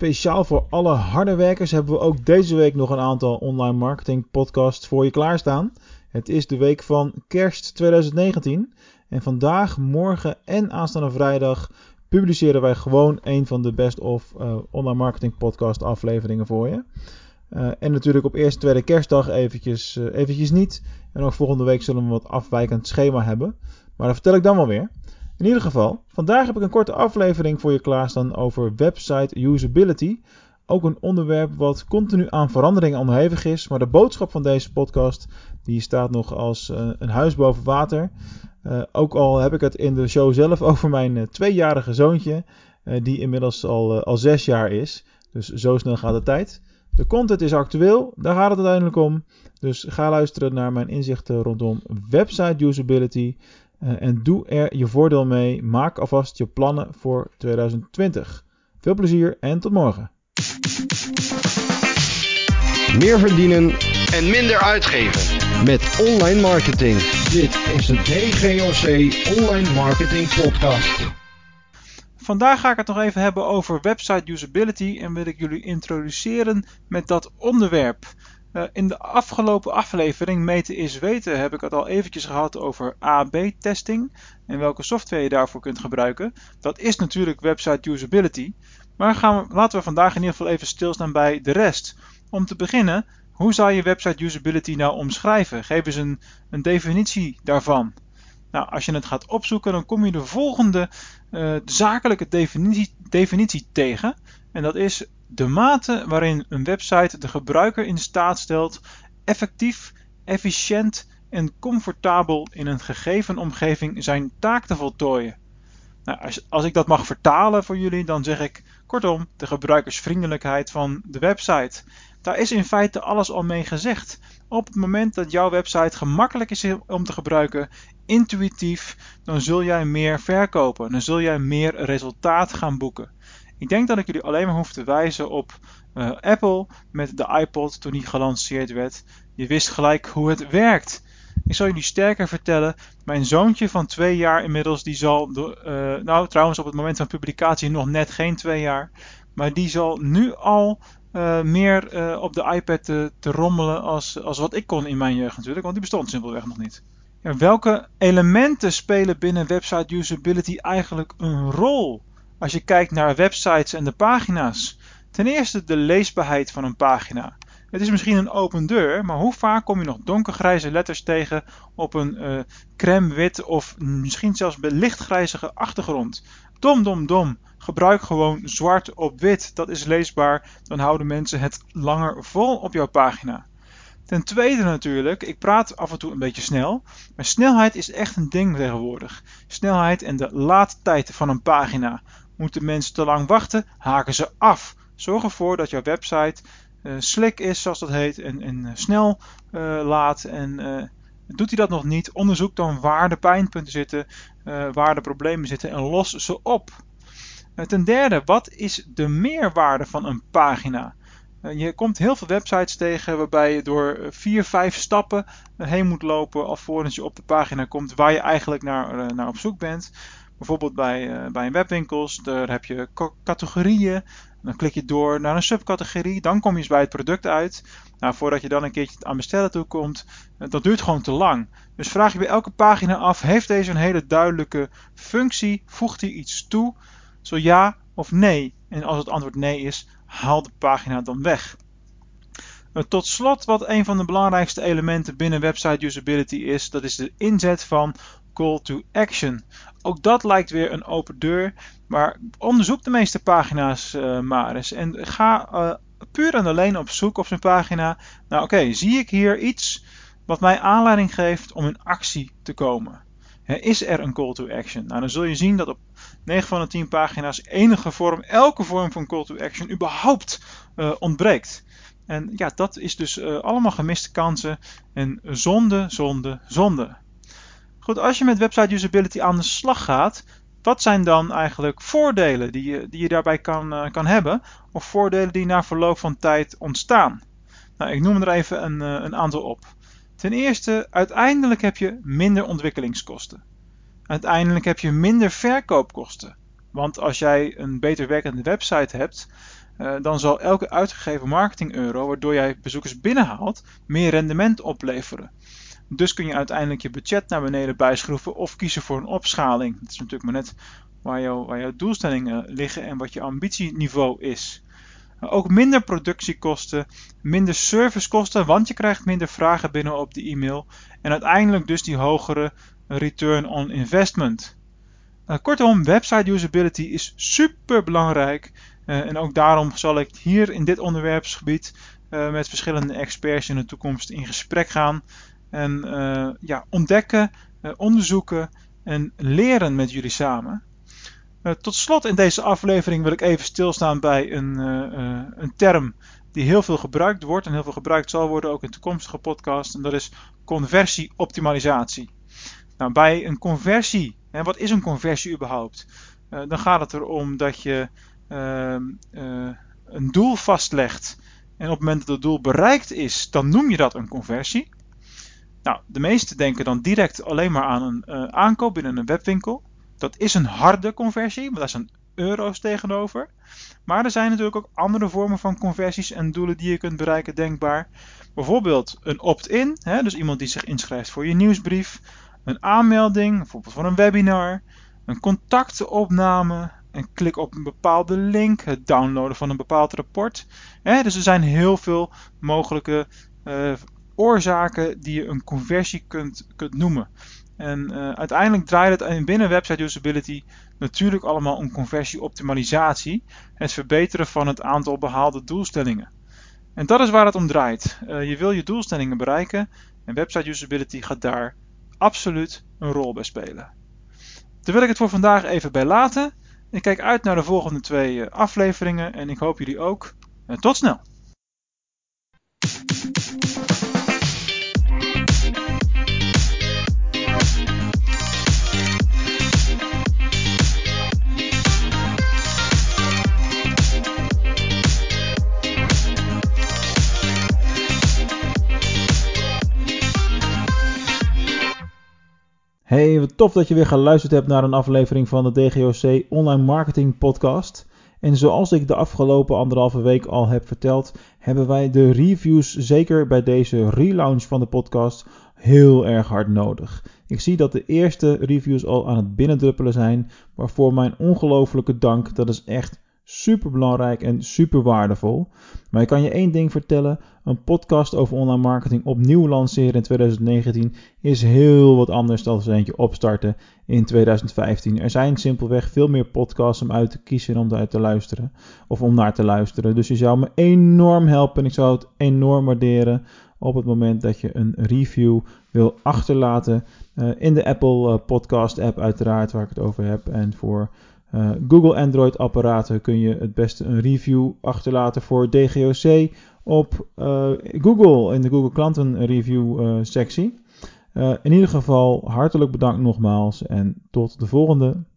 speciaal voor alle harde werkers hebben we ook deze week nog een aantal online marketing podcasts voor je klaarstaan. Het is de week van kerst 2019 en vandaag, morgen en aanstaande vrijdag publiceren wij gewoon een van de best of uh, online marketing podcast afleveringen voor je. Uh, en natuurlijk op eerste, tweede kerstdag eventjes, uh, eventjes niet. En ook volgende week zullen we een wat afwijkend schema hebben. Maar dat vertel ik dan wel weer. In ieder geval, vandaag heb ik een korte aflevering voor je klaarstaan over website usability. Ook een onderwerp wat continu aan verandering onderhevig is. Maar de boodschap van deze podcast die staat nog als uh, een huis boven water. Uh, ook al heb ik het in de show zelf over mijn uh, tweejarige zoontje. die inmiddels al, al zes jaar is. Dus zo snel gaat de tijd. De content is actueel, daar gaat het uiteindelijk om. Dus ga luisteren naar mijn inzichten rondom website usability. Uh, en doe er je voordeel mee. Maak alvast je plannen voor 2020. Veel plezier en tot morgen. Meer verdienen en minder uitgeven met online marketing. Dit is de DGOC Online Marketing Podcast. Vandaag ga ik het nog even hebben over website usability en wil ik jullie introduceren met dat onderwerp. Uh, in de afgelopen aflevering Meten is Weten heb ik het al eventjes gehad over AB-testing en welke software je daarvoor kunt gebruiken. Dat is natuurlijk website usability. Maar gaan we, laten we vandaag in ieder geval even stilstaan bij de rest. Om te beginnen, hoe zou je website usability nou omschrijven? Geef eens een, een definitie daarvan. Nou, als je het gaat opzoeken, dan kom je de volgende uh, zakelijke definitie, definitie tegen. En dat is de mate waarin een website de gebruiker in staat stelt effectief, efficiënt en comfortabel in een gegeven omgeving zijn taak te voltooien. Nou, als, als ik dat mag vertalen voor jullie, dan zeg ik kortom de gebruikersvriendelijkheid van de website. Daar is in feite alles al mee gezegd. Op het moment dat jouw website gemakkelijk is om te gebruiken, intuïtief, dan zul jij meer verkopen. Dan zul jij meer resultaat gaan boeken. Ik denk dat ik jullie alleen maar hoef te wijzen op uh, Apple met de iPod toen die gelanceerd werd. Je wist gelijk hoe het werkt. Ik zal jullie sterker vertellen. Mijn zoontje van twee jaar inmiddels, die zal, uh, nou trouwens op het moment van publicatie nog net geen twee jaar. Maar die zal nu al uh, meer op de iPad te, te, rommelen als, als wat ik kon in mijn jeugd natuurlijk. Want die bestond simpelweg nog niet. Ja, welke elementen spelen binnen website usability eigenlijk een rol? Als je kijkt naar websites en de pagina's. Ten eerste de leesbaarheid van een pagina. Het is misschien een open deur, maar hoe vaak kom je nog donkergrijze letters tegen op een uh, crème wit of misschien zelfs lichtgrijzige achtergrond? Dom, dom, dom. Gebruik gewoon zwart op wit. Dat is leesbaar. Dan houden mensen het langer vol op jouw pagina. Ten tweede natuurlijk, ik praat af en toe een beetje snel, maar snelheid is echt een ding tegenwoordig. Snelheid en de laadtijd van een pagina. Moeten mensen te lang wachten, haken ze af. Zorg ervoor dat jouw website uh, slick is, zoals dat heet, en, uh, snel uh, laat. En doet hij dat nog niet, onderzoek dan waar de pijnpunten zitten, waar de problemen zitten en los ze op. ten derde, wat is de meerwaarde van een pagina? Je komt heel veel websites tegen waarbij je door vier, vijf stappen heen moet lopen alvorens je op de pagina komt waar je eigenlijk naar, naar op zoek bent. Bijvoorbeeld bij, uh, bij een webwinkels, daar heb je categorieën. Dan klik je door naar een subcategorie, dan kom je eens bij het product uit. Nou, voordat je dan een keertje aan bestellen toe komt, uh, dat duurt gewoon te lang. Dus vraag je bij elke pagina af, heeft deze een hele duidelijke functie? Voegt hij iets toe? Zo ja of nee? En als het antwoord nee is, haal de pagina dan weg. Uh, tot slot, wat een van de belangrijkste elementen binnen website usability is, dat is de inzet van call to action. Ook dat lijkt weer een open deur, maar onderzoek de meeste pagina's uh, maar eens en ga uh, puur en alleen op zoek op zijn pagina. Nou oké, zie ik hier iets wat mij aanleiding geeft om in actie te komen? Is er een call to action? Nou, dan zul je zien dat op 9 van de 10 pagina's enige vorm, elke vorm van call to action überhaupt uh, ontbreekt. En ja, dat is dus allemaal gemiste kansen en zonde, zonde, zonde. Als je met website usability aan de slag gaat, wat zijn dan eigenlijk voordelen die je, die je daarbij kan, uh, kan hebben? Of voordelen die na verloop van tijd ontstaan? Nou, ik noem er even een, uh, een aantal op. Ten eerste, uiteindelijk heb je minder ontwikkelingskosten. Uiteindelijk heb je minder verkoopkosten. Want als jij een beter werkende website hebt, uh, dan zal elke uitgegeven marketing euro waardoor jij bezoekers binnenhaalt meer rendement opleveren. Dus kun je uiteindelijk je budget naar beneden bijschroeven of kiezen voor een opschaling. Dat is natuurlijk maar net waar, waar jouw doelstellingen liggen en wat je ambitieniveau is. Ook minder productiekosten, minder servicekosten, want je krijgt minder vragen binnen op de e-mail. En uiteindelijk dus die hogere return on investment. Uh, kortom, website usability is super belangrijk. Uh, en ook daarom zal ik hier in dit onderwerpsgebied met verschillende experts in de toekomst in gesprek gaan. En ja, ontdekken, onderzoeken en leren met jullie samen. Uh, tot slot in deze aflevering wil ik even stilstaan bij een, een term die heel veel gebruikt wordt en heel veel gebruikt zal worden ook in toekomstige podcasts. En dat is conversieoptimalisatie. Nou, bij een conversie, hè, wat is een conversie überhaupt? Dan gaat het erom dat je ehm, een doel vastlegt en op het moment dat het doel bereikt is, dan noem je dat een conversie. Nou, de meesten denken dan direct alleen maar aan een aankoop binnen een webwinkel. Dat is een harde conversie, want daar zijn euro's tegenover. Maar er zijn natuurlijk ook andere vormen van conversies en doelen die je kunt bereiken denkbaar. Bijvoorbeeld een opt-in, dus iemand die zich inschrijft voor je nieuwsbrief. Een aanmelding, bijvoorbeeld voor een webinar. Een contactenopname, een klik op een bepaalde link, het downloaden van een bepaald rapport. dus er zijn heel veel mogelijke uh, oorzaken die je een conversie kunt, kunt noemen. En uh, uiteindelijk draait het binnen website usability natuurlijk allemaal om conversieoptimalisatie, het verbeteren van het aantal behaalde doelstellingen. En dat is waar het om draait. Uh, je wil je doelstellingen bereiken en website usability gaat daar absoluut een rol bij spelen. Daar wil ik het voor vandaag even bij laten. Ik kijk uit naar de volgende twee eh, afleveringen en ik hoop jullie ook. En tot snel! Hey, wat tof dat je weer geluisterd hebt naar een aflevering van de DGOC Online Marketing Podcast. En zoals ik de afgelopen anderhalve week al heb verteld, hebben wij de reviews zeker bij deze relaunch van de podcast heel erg hard nodig. Ik zie dat de eerste reviews al aan het binnendruppelen zijn, waarvoor mijn ongelofelijke dank. Dat is echt super belangrijk en super waardevol. Maar ik kan je één ding vertellen: een podcast over online marketing opnieuw lanceren in 2019 is heel wat anders dan eentje opstarten in 2015. Er zijn simpelweg veel meer podcasts om uit te kiezen en om uit te luisteren of om naar te luisteren. Dus je zou me enorm helpen en ik zou het enorm waarderen op het moment dat je een review wil achterlaten uh, in de Apple uh, Podcast app uiteraard waar ik het over heb en voor uh, Google Android apparaten kun je het beste een review achterlaten voor DGOC op uh, Google in de Google klanten review uh, sectie. in ieder geval hartelijk bedankt nogmaals en tot de volgende.